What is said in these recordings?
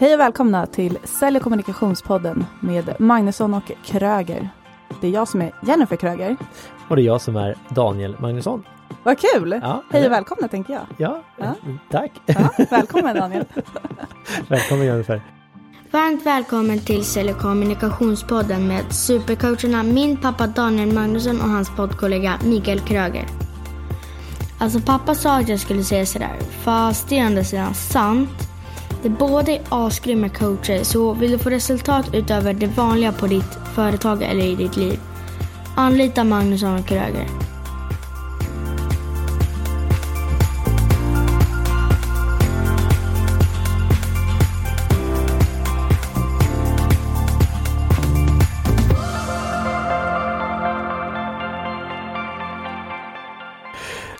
Hej och välkomna till Sälj och kommunikationspodden med Magnusson och Kröger. Det är jag som är Jennifer Kröger. Och det är jag som är Daniel Magnusson. Vad kul! Ja, Hej och välkomna tänker jag. Ja, Ja. tack. Ja, välkommen Daniel. Välkommen Jennifer. Varmt välkommen till Sälj och kommunikationspodden med supercoacherna min pappa Daniel Magnusson och hans poddkollega Mikael Kröger. Alltså pappa sa att jag skulle säga sådär, fast det är å andra sidan sant. Det båda är asgrymma coacher, så vill du få resultat utöver det vanliga på ditt företag eller i ditt liv, anlita Magnusson och Kröger.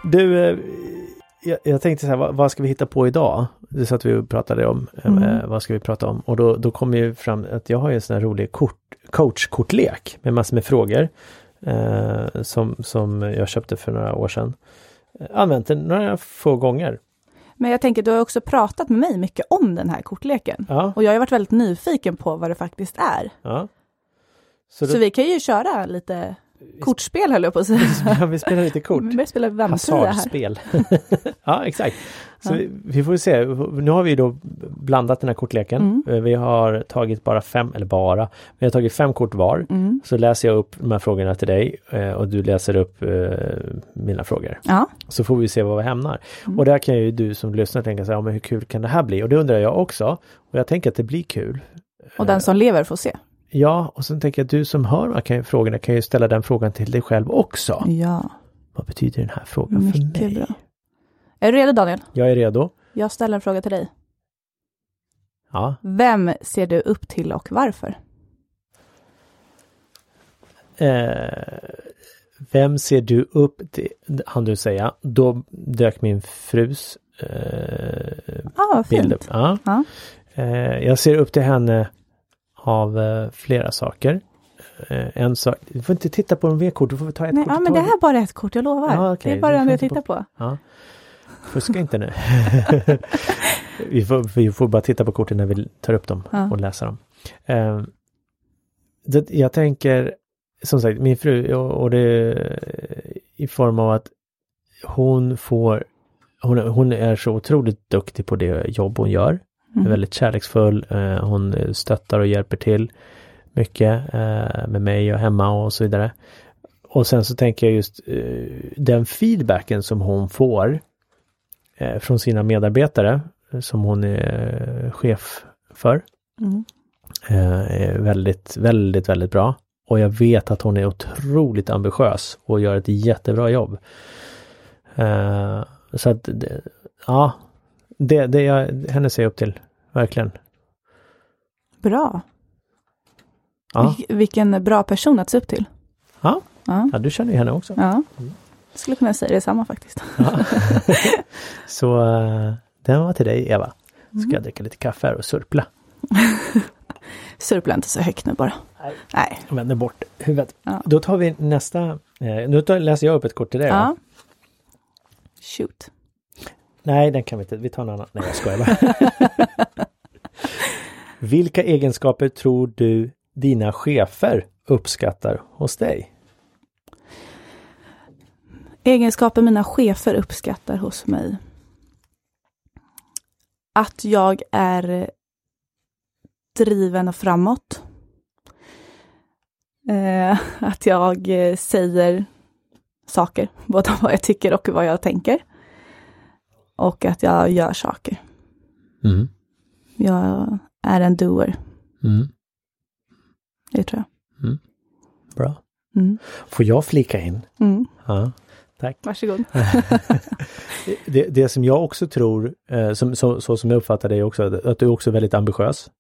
Du, eh, jag, jag tänkte så här, vad, vad ska vi hitta på idag? Det satt vi och pratade om, eh, Mm. vad ska vi prata om? Och då, då kom ju fram att jag har ju en sån här rolig kort, coachkortlek med massor med frågor. Eh, som, som jag köpte för några år sedan. Eh, Använt den några få gånger. Men jag tänker, du har också pratat med mig mycket om den här kortleken. Ja, Och jag har varit väldigt nyfiken på vad det faktiskt är. ja. Så, Så, då, vi kan ju köra lite kortspel höll jag på att säga. ja, vi spelar lite kort. Vi börjar spela vem-tia här. Hasardspel. ja, exakt. Så vi, vi får se. Nu har vi då blandat den här kortleken. Mm. Eh, Vi har tagit bara fem, eller bara, vi har tagit fem kort var. Mm. Så läser jag upp de här frågorna till dig eh, och du läser upp eh, mina frågor. Ja, Så får vi se var vi hamnar. Mm. Och där kan ju du som lyssnar tänka sig, ja men hur kul kan det här bli? Och det undrar jag också. Och jag tänker att det blir kul. och den som lever får se. Ja, och sen tänker jag att du som hör de här kan ju- frågorna kan ju ställa den frågan till dig själv också. Ja, Vad betyder den här frågan för mycket mig? bra. Är du redo Daniel? Jag är redo. Jag ställer en fråga till dig. Ja, Vem ser du upp till och varför? Eh, vem ser du upp till? Han du säga. Då dök min frus eh, vad bild upp. Ja. Ja. Eh, jag ser upp till henne av eh, flera saker. Eh, en sak, du får inte titta på de V-kort, du får ta ett Nej, kort ja, men det här är bara ett kort, jag lovar. Ja, okej, Det är bara det jag tittar på. Ja. Fuska inte nu. vi, får, vi får bara titta på korten när vi tar upp dem Ja. och läsa dem. Eh, det, jag tänker, som sagt, min fru och, och det i form av att hon får, hon, hon är så otroligt duktig på det jobb hon gör. Mm. Är väldigt kärleksfull, eh, hon stöttar och hjälper till mycket eh, med mig och hemma och så vidare. Och sen så tänker jag just eh, den feedbacken som hon får från sina medarbetare eh, som hon är eh, chef för Mm. eh, är väldigt, väldigt, väldigt bra. Och jag vet att hon är otroligt ambitiös och gör ett jättebra jobb. Eh, så att, ja, det, det jag, henne ser jag upp till, verkligen. Bra. Ja, Vil- vilken bra person att se upp till. Ja. Ja. ja du känner ju henne också. ja. Skulle kunna säga detsamma faktiskt. Ja. Så eh, den var till dig Eva. Ska Mm. jag dricka lite kaffe här och surpla. Surpla inte så högt nu bara. Nej. Nej. Jag vänder bort huvudet. Ja. Då tar vi nästa. Eh, nu tar, läser jag upp ett kort till dig. Ja. va? Shoot. Nej, den kan vi inte. Vi tar en annan. Nej, jag skojar bara. Vilka egenskaper tror du dina chefer uppskattar hos dig? Egenskaper mina chefer uppskattar hos mig. Att jag är driven och framåt. Eh, att jag eh, säger saker, både vad jag tycker och vad jag tänker. Och att jag gör saker. Mm. Jag är en doer, Mm. det tror jag. Bra. Mm. Får jag flika in? Mm. Ja. Tack. Varsågod. Det, det som jag också tror, eh, som, så, så som jag uppfattar dig också, att du är också väldigt ambitiös.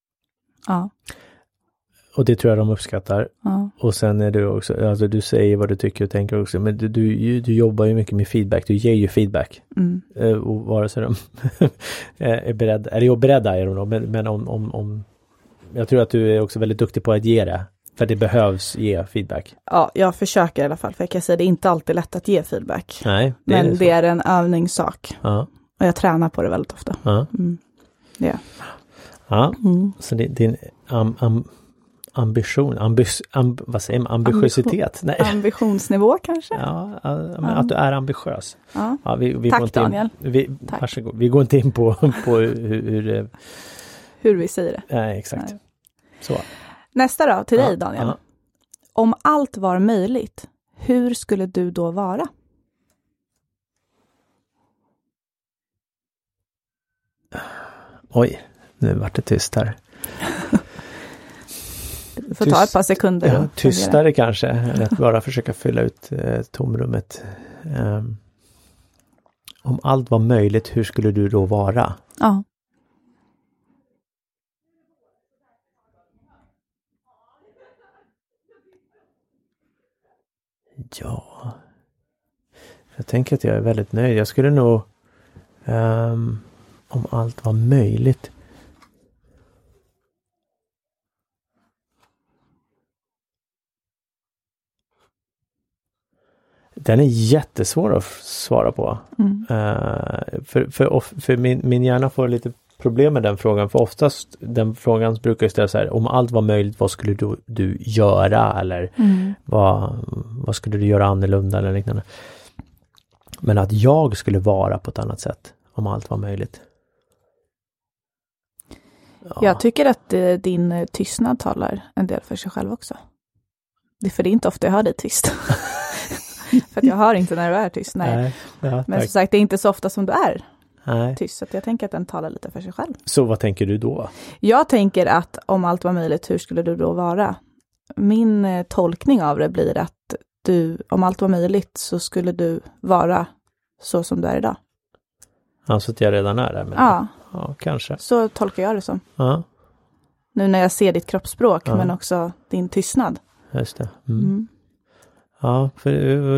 Ja, Och det tror jag de uppskattar. ja, Och sen är du också, alltså du säger vad du tycker och tänker också, men du, du, du jobbar ju mycket med feedback, du ger ju feedback. mm. Eh, Och vare sig de är beredda, eller jo beredda är de då, men, men om, om, om jag tror att du är också väldigt duktig på att ge det. För det behövs ge feedback. ja, jag försöker i alla fall, för jag kan säga det är inte alltid lätt att ge feedback. Nej, det Men är det är en övningssak. Ja, Och jag tränar på det väldigt ofta. ja. Mm. Det. Ja, Mm. så din, din am, am, ambition, ambis, amb, vad säger man, ambitiositet? Nej. Ambitionsnivå kanske? Ja, att du är ambitiös. Ja. Ja, vi, vi Tack, går inte in, Daniel. Vi, Tack. Varsågod. Vi går inte in på, på hur, hur det... Hur vi säger det. Nej, exakt. Nej. Så. Nästa då, till dig Daniel. Om allt var möjligt, hur skulle du då vara? Oj, nu vart det tyst här. Du får ta ett par sekunder. Ja, tystare kanske, än att bara försöka fylla ut eh, tomrummet. Ehm, om allt var möjligt, hur skulle du då vara? Ja. Ja, jag tänker att jag är väldigt nöjd. Jag skulle nog, ehm, om allt var möjligt. Den är jättesvår att svara på. Mm. Eh, för för, för min, min hjärna får lite problem med den frågan. För oftast den frågan brukar jag ställa så här, om allt var möjligt, vad skulle du, du göra? Eller Mm. vad, vad skulle du göra annorlunda eller liknande. Men att jag skulle vara på ett annat sätt om allt var möjligt. Ja, Jag tycker att eh, din eh, tystnad talar en del för sig själv också. Det är för det är inte ofta jag hör dig tyst. för jag hör inte när du är tyst. Nej. nej, ja, Men som sagt, det är inte så ofta som du är nej. tyst. Så jag tänker att den talar lite för sig själv. Så vad tänker du då? Jag tänker att om allt var möjligt, hur skulle du då vara? Min eh, tolkning av det blir att du, om allt var möjligt, så skulle du vara så som du är idag. Alltså att jag redan är där? Ja, ja, kanske. så tolkar jag det som. Ja, Nu när jag ser ditt kroppsspråk, Ja. men också din tystnad. just det. Mm. Mm. Ja, för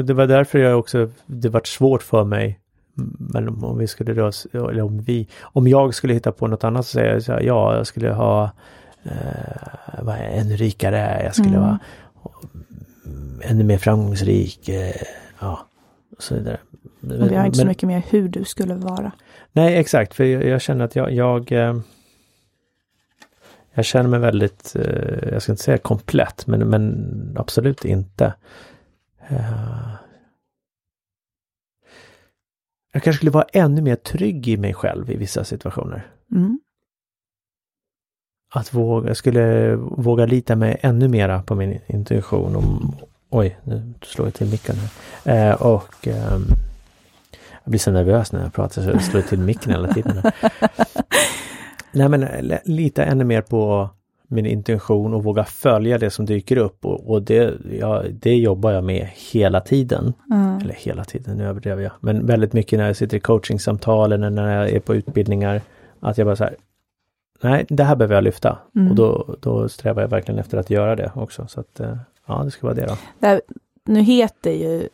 det var därför jag också, det var svårt för mig. Men om, om vi skulle då, eller om vi, om jag skulle hitta på något annat så säger jag så här, ja, jag skulle ha eh, är, ännu rikare, jag skulle Mm. vara ännu mer framgångsrik, eh, ja, och så vidare. Men vi har inte så mycket mer hur du skulle vara. Nej, exakt, för jag, jag känner att jag, jag, eh, jag känner mig väldigt, eh, jag ska inte säga komplett, men, men absolut inte. Eh, jag kanske skulle vara ännu mer trygg i mig själv i vissa situationer. Mm. Att våga, jag skulle våga lita mig ännu mera på min intuition. Om, oj, nu slår jag till micken här. Eh, och ehm, jag blir så nervös när jag pratar så jag slår till micken hela tiden. Nej men eh, lita ännu mer på min intention och våga följa det som dyker upp och, och det, ja, det jobbar jag med hela tiden. Mm. Eller hela tiden, nu överdrev jag. Men väldigt mycket när jag sitter i coachingsamtal eller när jag är på utbildningar. Att jag bara så här, nej det här behöver jag lyfta. Mm. Och då, då strävar jag verkligen efter att göra det också. Så att eh, ja, det ska vara det då. Det här, nu heter ju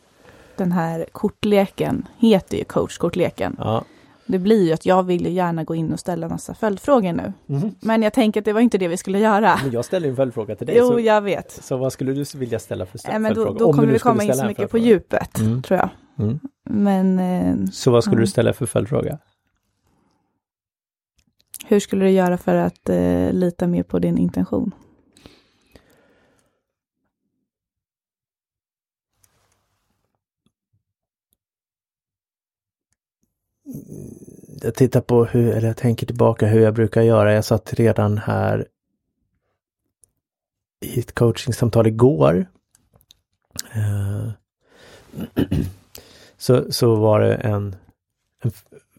den här kortleken, heter ju coachkortleken. Ja. Det blir ju att jag vill ju gärna gå in och ställa massa följdfrågor nu. Mhm. Men jag tänker att det var inte det vi skulle göra. Men jag ställer en följdfråga till dig. Jo, så, jag vet. så vad skulle du vilja ställa för Nej, men då, följdfråga? då kommer vi komma in så mycket på följdfråga. djupet, Mm. tror jag. Mm. Men eh, Så vad skulle du ställa för följdfråga? hur skulle du göra för att eh, lita mer på din intention? Jag tittar på hur, eller jag tänker tillbaka hur jag brukar göra. Jag satt redan här i ett coachingsamtal igår. Eh, så, så var det en,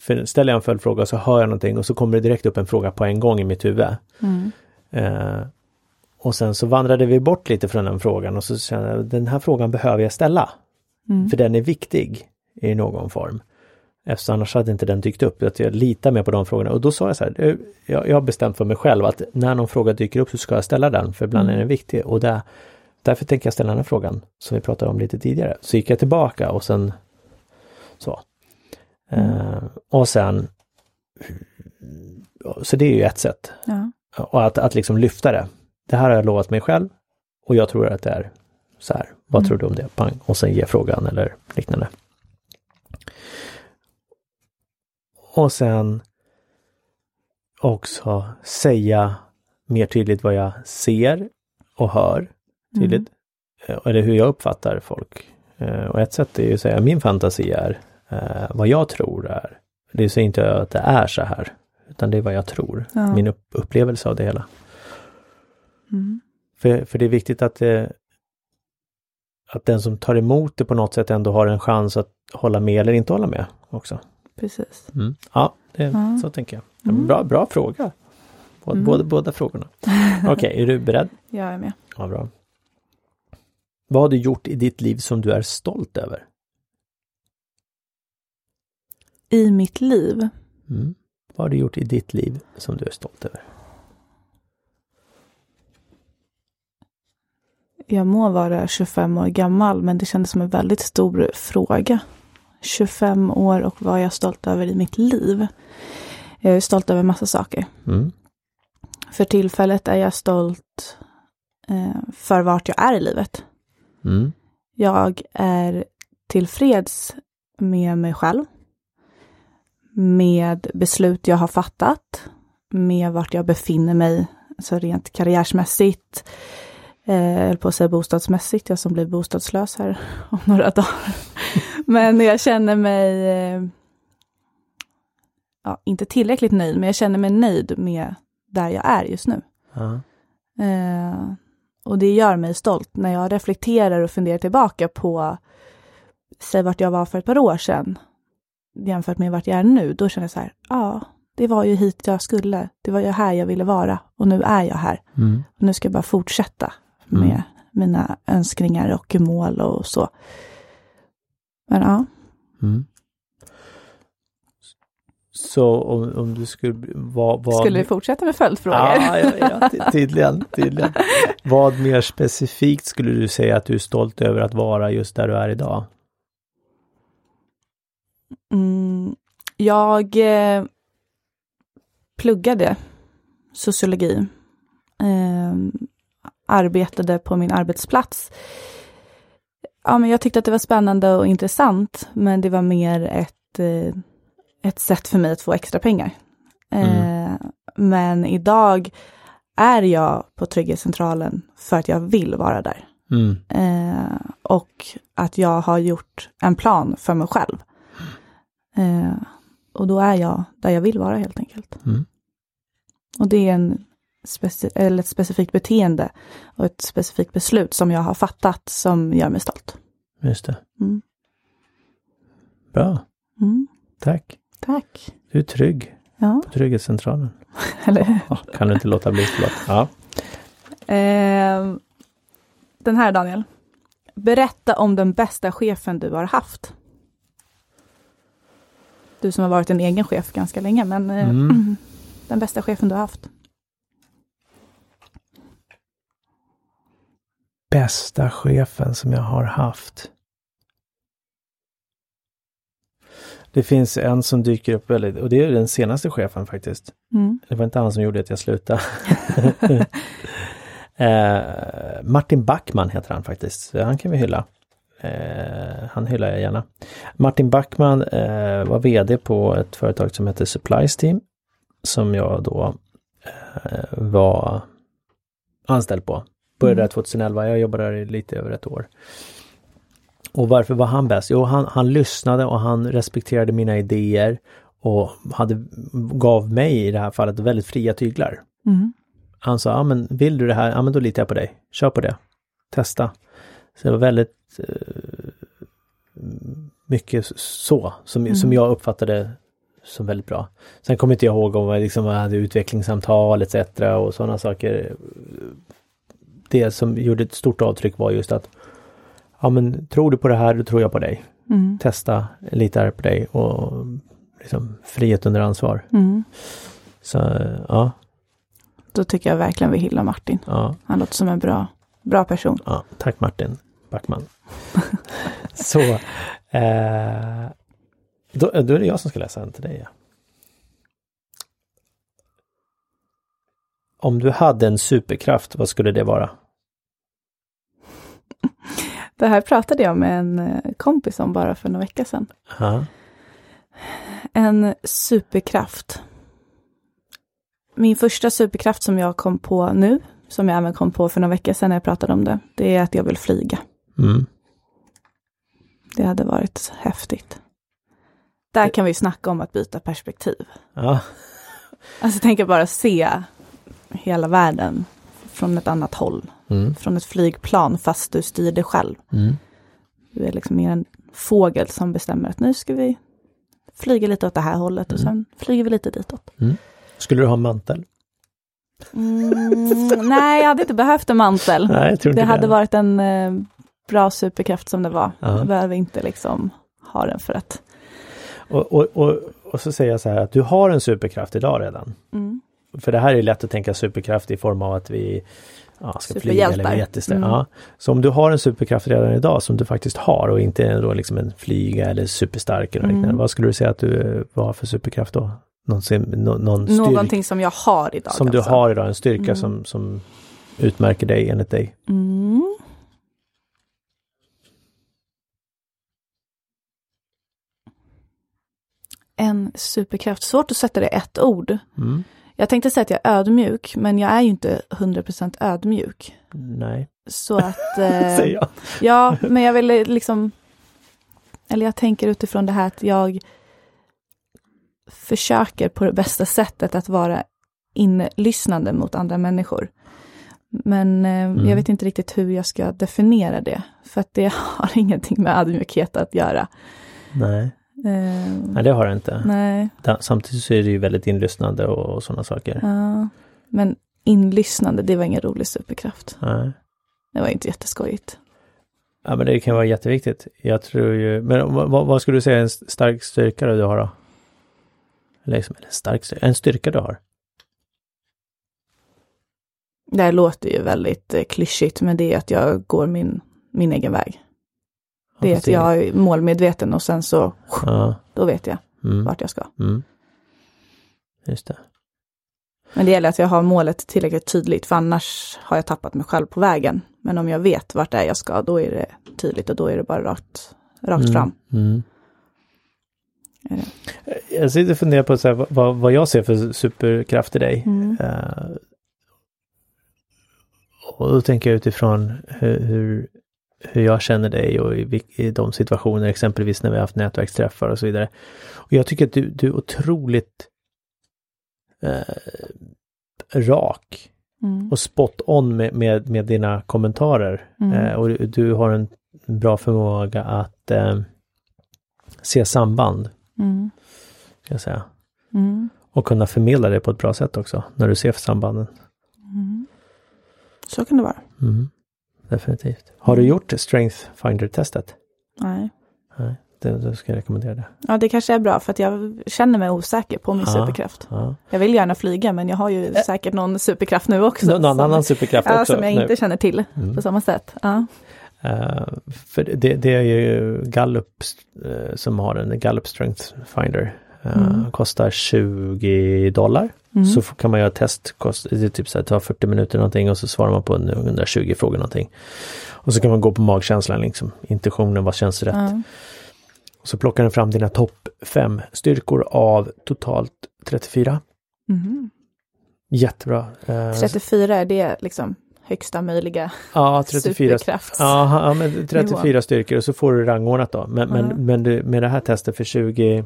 en ställer jag en följdfråga så hör jag någonting och så kommer det direkt upp en fråga på en gång i mitt huvud. Mm. Eh, och sen så vandrade vi bort lite från den frågan och så kände jag den här frågan behöver jag ställa. Mm. För den är viktig i någon form. Eftersom annars hade inte den dykt upp. Att jag litar mer på de frågorna. Och då sa jag så här, "Du, jag, jag har bestämt för mig själv att när någon fråga dyker upp så ska jag ställa den. För ibland Mm. är den viktig. Och där, därför tänker jag ställa den här frågan som vi pratade om lite tidigare. Så gick jag tillbaka och sen så. Eh, och sen Så det är ju ett sätt. Ja. Och att, att liksom lyfta det. Det här har jag lovat mig själv och jag tror att det är så här. Vad Mm. tror du om det? Pang. Och sen ge frågan eller liknande. Och sen också säga mer tydligt vad jag ser och hör tydligt. Eh, Eller hur jag uppfattar folk. Eh, Och ett sätt är ju att säga min fantasi är eh, vad jag tror är. Det säger inte att det är så här. Utan det är vad jag tror. Ja. Min upp upplevelse av det hela. Mm. För, för det är viktigt att det, att den som tar emot det på något sätt ändå har en chans att hålla med eller inte hålla med också. Precis. Mm. Ja, det, Ja. så tänker jag. Ja, men Bra, bra fråga. Båda, Mm. båda, båda frågorna. Okej, är du beredd? Jag är med. Ja, bra. Vad har du gjort i ditt liv som du är stolt över? I mitt liv. Mm. Vad har du gjort i ditt liv som du är stolt över? Jag må vara 25 år gammal, men det kändes som en väldigt stor fråga. 25 år och vad är jag stolt över i mitt liv? Jag är stolt över massa saker. Mm. För tillfället är jag stolt eh, för vart jag är i livet. Mm. Jag är tillfreds med mig själv. Med beslut jag har fattat. Med vart jag befinner mig, alltså rent karriärsmässigt. Eh, på att säga bostadsmässigt, jag som blir bostadslös här om några dagar. Men jag känner mig, eh, ja, inte tillräckligt nöjd, men jag känner mig nöjd med där jag är just nu. Ja. Eh, och det gör mig stolt när jag reflekterar och funderar tillbaka på, säg vart jag var för ett par år sedan, jämfört med vart jag är nu, då känner jag så här, ja, det var ju hit jag skulle, det var ju här jag ville vara, och nu är jag här. Mm. Och nu ska jag bara fortsätta med Mm. mina önskningar och mål och så. Men ja, Mm. Så om, om du skulle... Vad, vad, skulle vi fortsätta med följdfrågor? Ja, ja, ja, ty- tydligen, tydligen. Vad mer specifikt skulle du säga att du är stolt över att vara just där du är idag? Mm, jag eh, pluggade sociologi. Eh, arbetade på min arbetsplats. Ja, men jag tyckte att det var spännande och intressant, men det var mer ett, eh, ett sätt för mig att få extra pengar. Eh, Men idag är jag på Trygghetscentralen för att jag vill vara där. Mm. Eh, och att jag har gjort en plan för mig själv. Eh, och då är jag där jag vill vara helt enkelt. Mm. Och det är en speci- eller ett specifikt beteende och ett specifikt beslut som jag har fattat som gör mig stolt. Just det. Mm. Bra, Mm. tack. Tack. Du är trygg Ja, på Trygghetscentralen. eller kan du inte låta bli, förlåt. Ja. Eh, den här Daniel. Berätta om den bästa chefen du har haft. Du som har varit en egen chef ganska länge, men eh, Mm. den bästa chefen du har haft. Bästa chefen som jag har haft. Det finns en som dyker upp väldigt, och det är den senaste chefen faktiskt. Mm. Det var inte han som gjorde att jag slutade. eh, Martin Backman heter han faktiskt. Han kan vi hylla. Eh, han hyllar jag gärna. Martin Backman eh, var VD på ett företag som heter Supplies Team. Som jag då eh, var anställd på. Började där 2011, jag jobbade där i lite över ett år. Och varför var han bäst? Jo, han, han lyssnade och han respekterade mina idéer och hade, gav mig i det här fallet väldigt fria tyglar. Mm. Han sa, ja men vill du det här, ja men då litar jag på dig. Kör på det. Testa. Så det var väldigt eh, mycket så, som, Mm. som jag uppfattade som väldigt bra. Sen kommer inte jag ihåg om jag liksom hade utvecklingssamtal etc. och sådana saker. Det som gjorde ett stort avtryck var just att Ja men tror du på det här, då tror jag på dig. Mm. Testa, litar på dig och liksom frihet under ansvar. Mm. Så ja, Då tycker jag verkligen vi hyllar Martin. ja. Han låter som en bra, bra person. Ja, tack Martin Backman. så, eh, då, då är det jag som ska läsa en till dig. Ja. Om du hade en superkraft, vad skulle det vara? Det här pratade jag med en eh, kompis om bara för några veckor sedan. Ja. En superkraft. min första superkraft som jag kom på nu, som jag även kom på för några veckor sedan när jag pratade om det, det är att jag vill flyga. Mm. Det hade varit häftigt. Där kan vi snacka om att byta perspektiv. Ja. Alltså tänk bara se hela världen från ett annat håll. Mm. Från ett flygplan fast du styr det själv. Mm. Du är liksom mer en fågel som bestämmer att nu ska vi flyga lite åt det här hållet och sen flyger vi lite ditåt. Skulle du ha mantel? Mm, nej, jag hade inte behövt en mantel. Nej, inte Det hade det. varit en eh, bra superkraft som det var. Ja. Jag behöver inte liksom ha den för att... Och, och, och, och så säger jag så här att du har en superkraft idag redan. Mm. För det här är lätt att tänka superkraft i form av att vi ja, ska flyga eller jättestarka. Mm. Ja. Så om du har en superkraft redan idag som du faktiskt har och inte är då liksom en flyga eller superstark eller Mm. Vad skulle du säga att du har för superkraft då? Någonsin, nå, någon styrka Någonting som jag har idag. som du alltså. har idag, en styrka Mm. som, som utmärker dig enligt dig. Mm. En superkraft, svårt att sätta det i ett ord. Mm. Jag tänkte säga att jag är ödmjuk, men jag är ju inte 100% ödmjuk. Nej, Så att... Eh, säger jag. Ja, men jag vill liksom... Eller jag tänker utifrån det här att jag försöker på det bästa sättet att vara inlyssnande mot andra människor. Men eh, Mm. jag vet inte riktigt hur jag ska definiera det, för att det har ingenting med ödmjukhet att göra. Nej. Eh, Nej, det har det inte. nej, Samtidigt så är det ju väldigt inlyssnande och, och sådana saker. ja. men inlyssnande, det var ingen rolig superkraft. Nej. Det var inte jätteskojigt. Ja men det kan vara jätteviktigt. Jag tror ju, men vad, vad- skulle du säga är en stark styrka du har då? Eller liksom, eller stark styrka, en styrka du har? Det här låter ju väldigt eh, klyschigt, men det är att jag går min, min egen väg. Det är att jag är målmedveten och sen så, Ja. då vet jag Mm. vart jag ska. Mm. Just det. Men det gäller att jag har målet tillräckligt tydligt, för annars har jag tappat mig själv på vägen. Men om jag vet vart det är jag ska, då är det tydligt och då är det bara rakt, rakt Mm. fram. Mm. Jag sitter och funderar på så här, vad, vad jag ser för superkraft i dig. Mm. Eh, och då tänker jag utifrån hur, hur, hur jag känner dig och i, i de situationer, exempelvis när vi har haft nätverksträffar och så vidare. Och jag tycker att du, du är otroligt eh, rak Mm. och spot on med, med, med dina kommentarer. Mm. Eh, och du, du har en bra förmåga att eh, se samband, Mm. ska jag säga. Mm. Och kunna förmedla det på ett bra sätt också, när du ser sambanden. Mm. Så kan det vara. Mm. Definitivt. Har du gjort Strength Finder-testet? Nej. Nej, det, då ska jag rekommendera det. Ja, det kanske är bra för att jag känner mig osäker på min Ja. superkraft. Ja. Jag vill gärna flyga, men jag har ju säkert någon superkraft nu också. Nå- Någon som- annan superkraft ja, också? som jag nu. inte känner till Mm. på samma sätt. Ja. Eh, för det, det är ju Gallup eh, som har en Gallup Strength Finder. Eh, Mm. Kostar 20 dollar. Mm. Så kan man göra test, det är typ så här, tar 40 minuter någonting och så svarar man på en 120 frågor någonting. Och så kan man gå på magkänslan, liksom, intuitionen, vad känns rätt? Ja. Och så plockar den fram dina topp 5 styrkor av totalt 34. Mhm. Jättebra. Eh, 34 är det liksom högsta möjliga ja, 34 superkraft. Ja, ja, men 34 styrkor och så får du rangordnat då. Men, men, men du, med det här testet för 20 eh,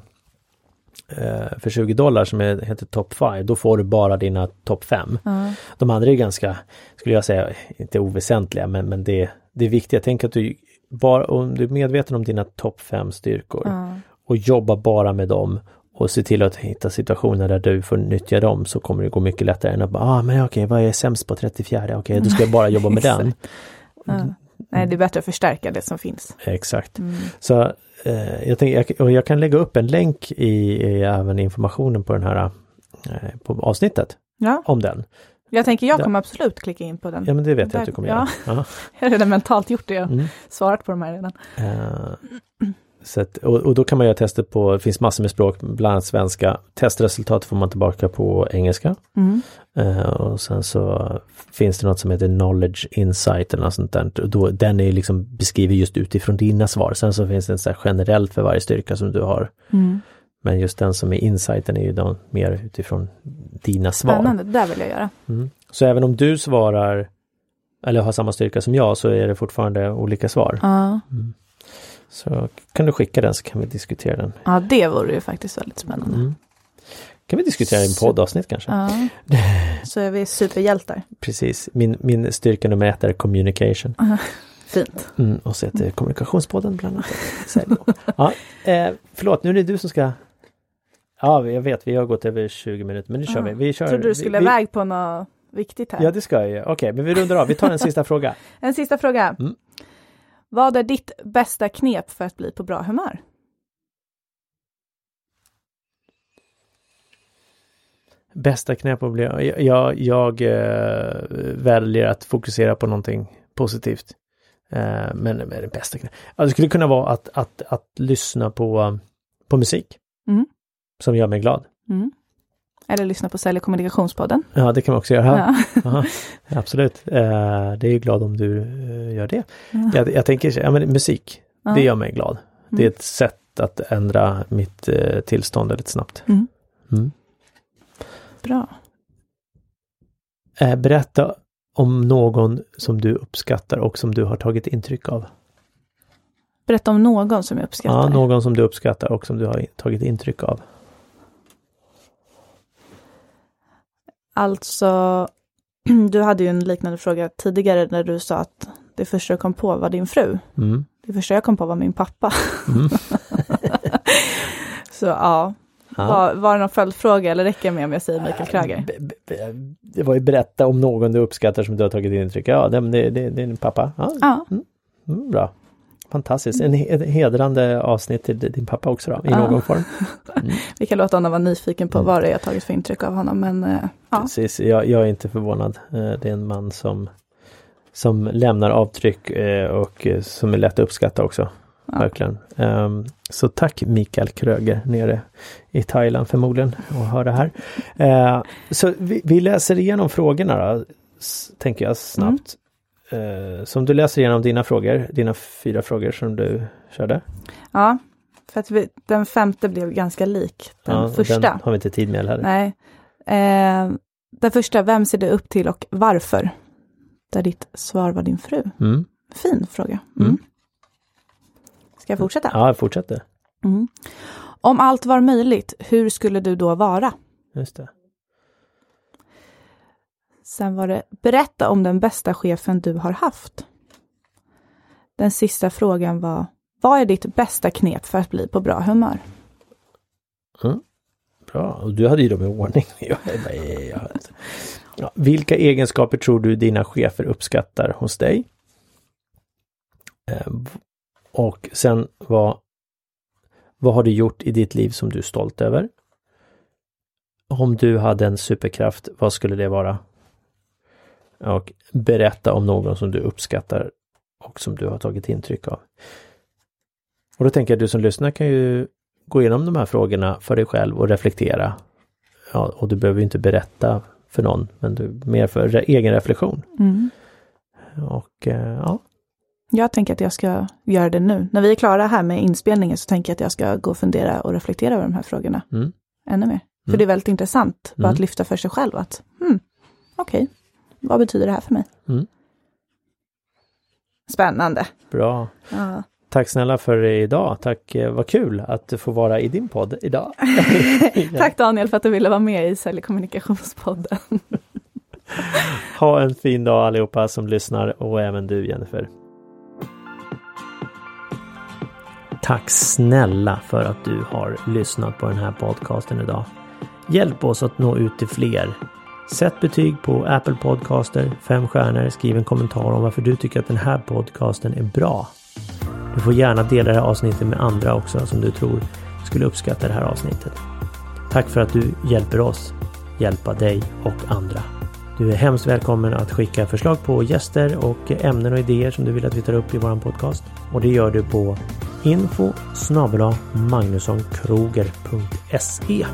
för 20 dollar som är, heter top 5, då får du bara dina topp 5. Ja. De andra är ganska, skulle jag säga, inte oväsentliga, men, men det, det är viktigt. Tänk att du bara, om du är medveten om dina topp 5 styrkor Ja. och jobbar bara med dem och se till att hitta situationer där du får nyttja dem så kommer det gå mycket lättare än att bara, ah, men okej, vad är sämst på 34? Okej, då ska jag bara jobba med den. Ja. Nej, det är bättre att förstärka det som finns. Exakt. Mm. Så eh, jag, tänker, jag, jag kan lägga upp en länk i, i även informationen på den här eh, på avsnittet Ja, om den. jag tänker jag Ja. kommer absolut klicka in på den. Ja men det vet jag att du kommer ja. göra. Ja. Jag har redan mentalt gjort det. Jag har Mm. svarat på de här redan. Eh, så att, och, och då kan man göra tester på, det finns massor med språk, bland annat svenska. Testresultat får man tillbaka på engelska. Mm. Eh, och sen så finns det något som heter Knowledge Insight eller något sånt där. Och Då, den är liksom beskriver just utifrån dina svar. Sen så finns det en så här generellt för varje styrka som du har. Mm. Men just den som är insighten är ju då mer utifrån dina svar. Spännande, det där vill jag göra. Mm. Så även om du svarar eller har samma styrka som jag så är det fortfarande olika svar. Ja, Så kan du skicka den så kan vi diskutera den. ja det vore ju faktiskt väldigt spännande. Mm. Kan vi diskutera i en poddavsnitt kanske? Ja. Så är vi superhjältar. Precis. Min, min styrka nummer ett är communication. Fint. Mm, och så heter kommunikationspodden bland annat. Ja, eh, förlåt, nu är det du som ska... Ja, jag vet, vi har gått över 20 minuter, men nu kör Ja. vi. vi kör, Trodde du skulle vi, iväg på något viktigt här. Ja, det ska jag ju. Okej, men vi rundar av. Vi tar en sista fråga. En sista fråga. Mm. Vad är ditt bästa knep för att bli på bra humör? Bästa knep att bli... Jag, jag, jag eh, väljer att fokusera på någonting positivt. Eh, men, men det bästa knep... Ja, det skulle kunna vara att, att, att lyssna på, på musik. Mm. Som gör mig glad. Mm. Eller lyssna på Sälj och kommunikationspodden. Ja, det kan man också göra. Ja. Absolut. Eh, det är ju glad om du eh, gör det. Ja. Jag, jag tänker, ja men musik, Ja. det gör mig glad. Det är Mm. ett sätt att ändra mitt eh, tillstånd väldigt snabbt. Mm. Mm. Bra. Eh, berätta om någon som du uppskattar och som du har tagit intryck av. Berätta om någon som jag uppskattar. Ja, någon som du uppskattar och som du har tagit intryck av. Alltså, du hade ju en liknande fråga tidigare när du sa att det första du kom på var din fru. Mm. Det första jag kom på var min pappa. Mm. Så ja, Ja. var, var det någon följdfråga eller räcker det med om jag säger Mikael Kröger? B- Det var ju berätta om någon du uppskattar som du har tagit intryck av. Ja, det, det, det, är din pappa. Ja, Ja, Mm, bra. Fantastiskt. En hedrande avsnitt till din pappa också då, i Ja. någon form. vi kan låta honom vara nyfiken på Mm. vad det är jag tagit för intryck av honom, men eh, ja. Precis, jag, jag är inte förvånad. Eh, Det är en man som, som lämnar avtryck eh, och som är lätt att uppskatta också. Ja. Verkligen. Ehm, Så tack Mikael Kröger nere i Thailand förmodligen och hör det här. Eh, Så vi, vi läser igenom frågorna då, tänker jag snabbt. Eh, Så om du läser igenom dina frågor, dina fyra frågor som du körde. ja. För att vi, den femte blev ganska lik den Ja, första. Den har vi inte tid med heller. Nej. Eh, den första, vem ser du upp till och varför? Där ditt svar var din fru. Mm. Fin fråga. Mm. Mm. Ska jag fortsätta? Ja, jag fortsätter. Mm. Om allt var möjligt, hur skulle du då vara? Just det. Sen var det, berätta om den bästa chefen du har haft. Den sista frågan var, vad är ditt bästa knep för att bli på bra humör? Bra, och du hade ju dem i ordning. Jag jag- Ja, vilka egenskaper tror du dina chefer uppskattar hos dig? Ehm, och sen vad, vad har du gjort i ditt liv som du är stolt över? Om du hade en superkraft, vad skulle det vara? Och berätta om någon som du uppskattar och som du har tagit intryck av. Och då tänker jag att du som lyssnar kan ju gå igenom de här frågorna för dig själv och reflektera. Ja, och du behöver ju inte berätta för någon, men du, mer för egen reflektion. Mm. Och eh, ja, Jag tänker att jag ska göra det nu. När vi är klara här med inspelningen så tänker jag att jag ska gå och fundera och reflektera över de här frågorna Mm. ännu mer. För Mm. det är väldigt intressant, bara Mm. att lyfta för sig själv att, hmm, okej, vad betyder det här för mig? Mm. Spännande. bra. Ja. Tack snälla för idag. Tack, eh, vad kul att få vara i din podd idag. Tack Daniel för att du ville vara med i Sälj och kommunikationspodden. Ha en fin dag allihopa som lyssnar och även du Jennifer. Tack snälla för att du har lyssnat på den här podcasten idag. Hjälp oss att nå ut till fler. Sätt betyg på Apple Podcaster, fem stjärnor, skriv en kommentar om varför du tycker att den här podcasten är bra. Du får gärna dela det här avsnittet med andra också som du tror skulle uppskatta det här avsnittet. Tack för att du hjälper oss hjälpa dig och andra. Du är hemskt välkommen att skicka förslag på gäster och ämnen och idéer som du vill att vi tar upp i vår podcast. Och det gör du på info magnussonkroger.se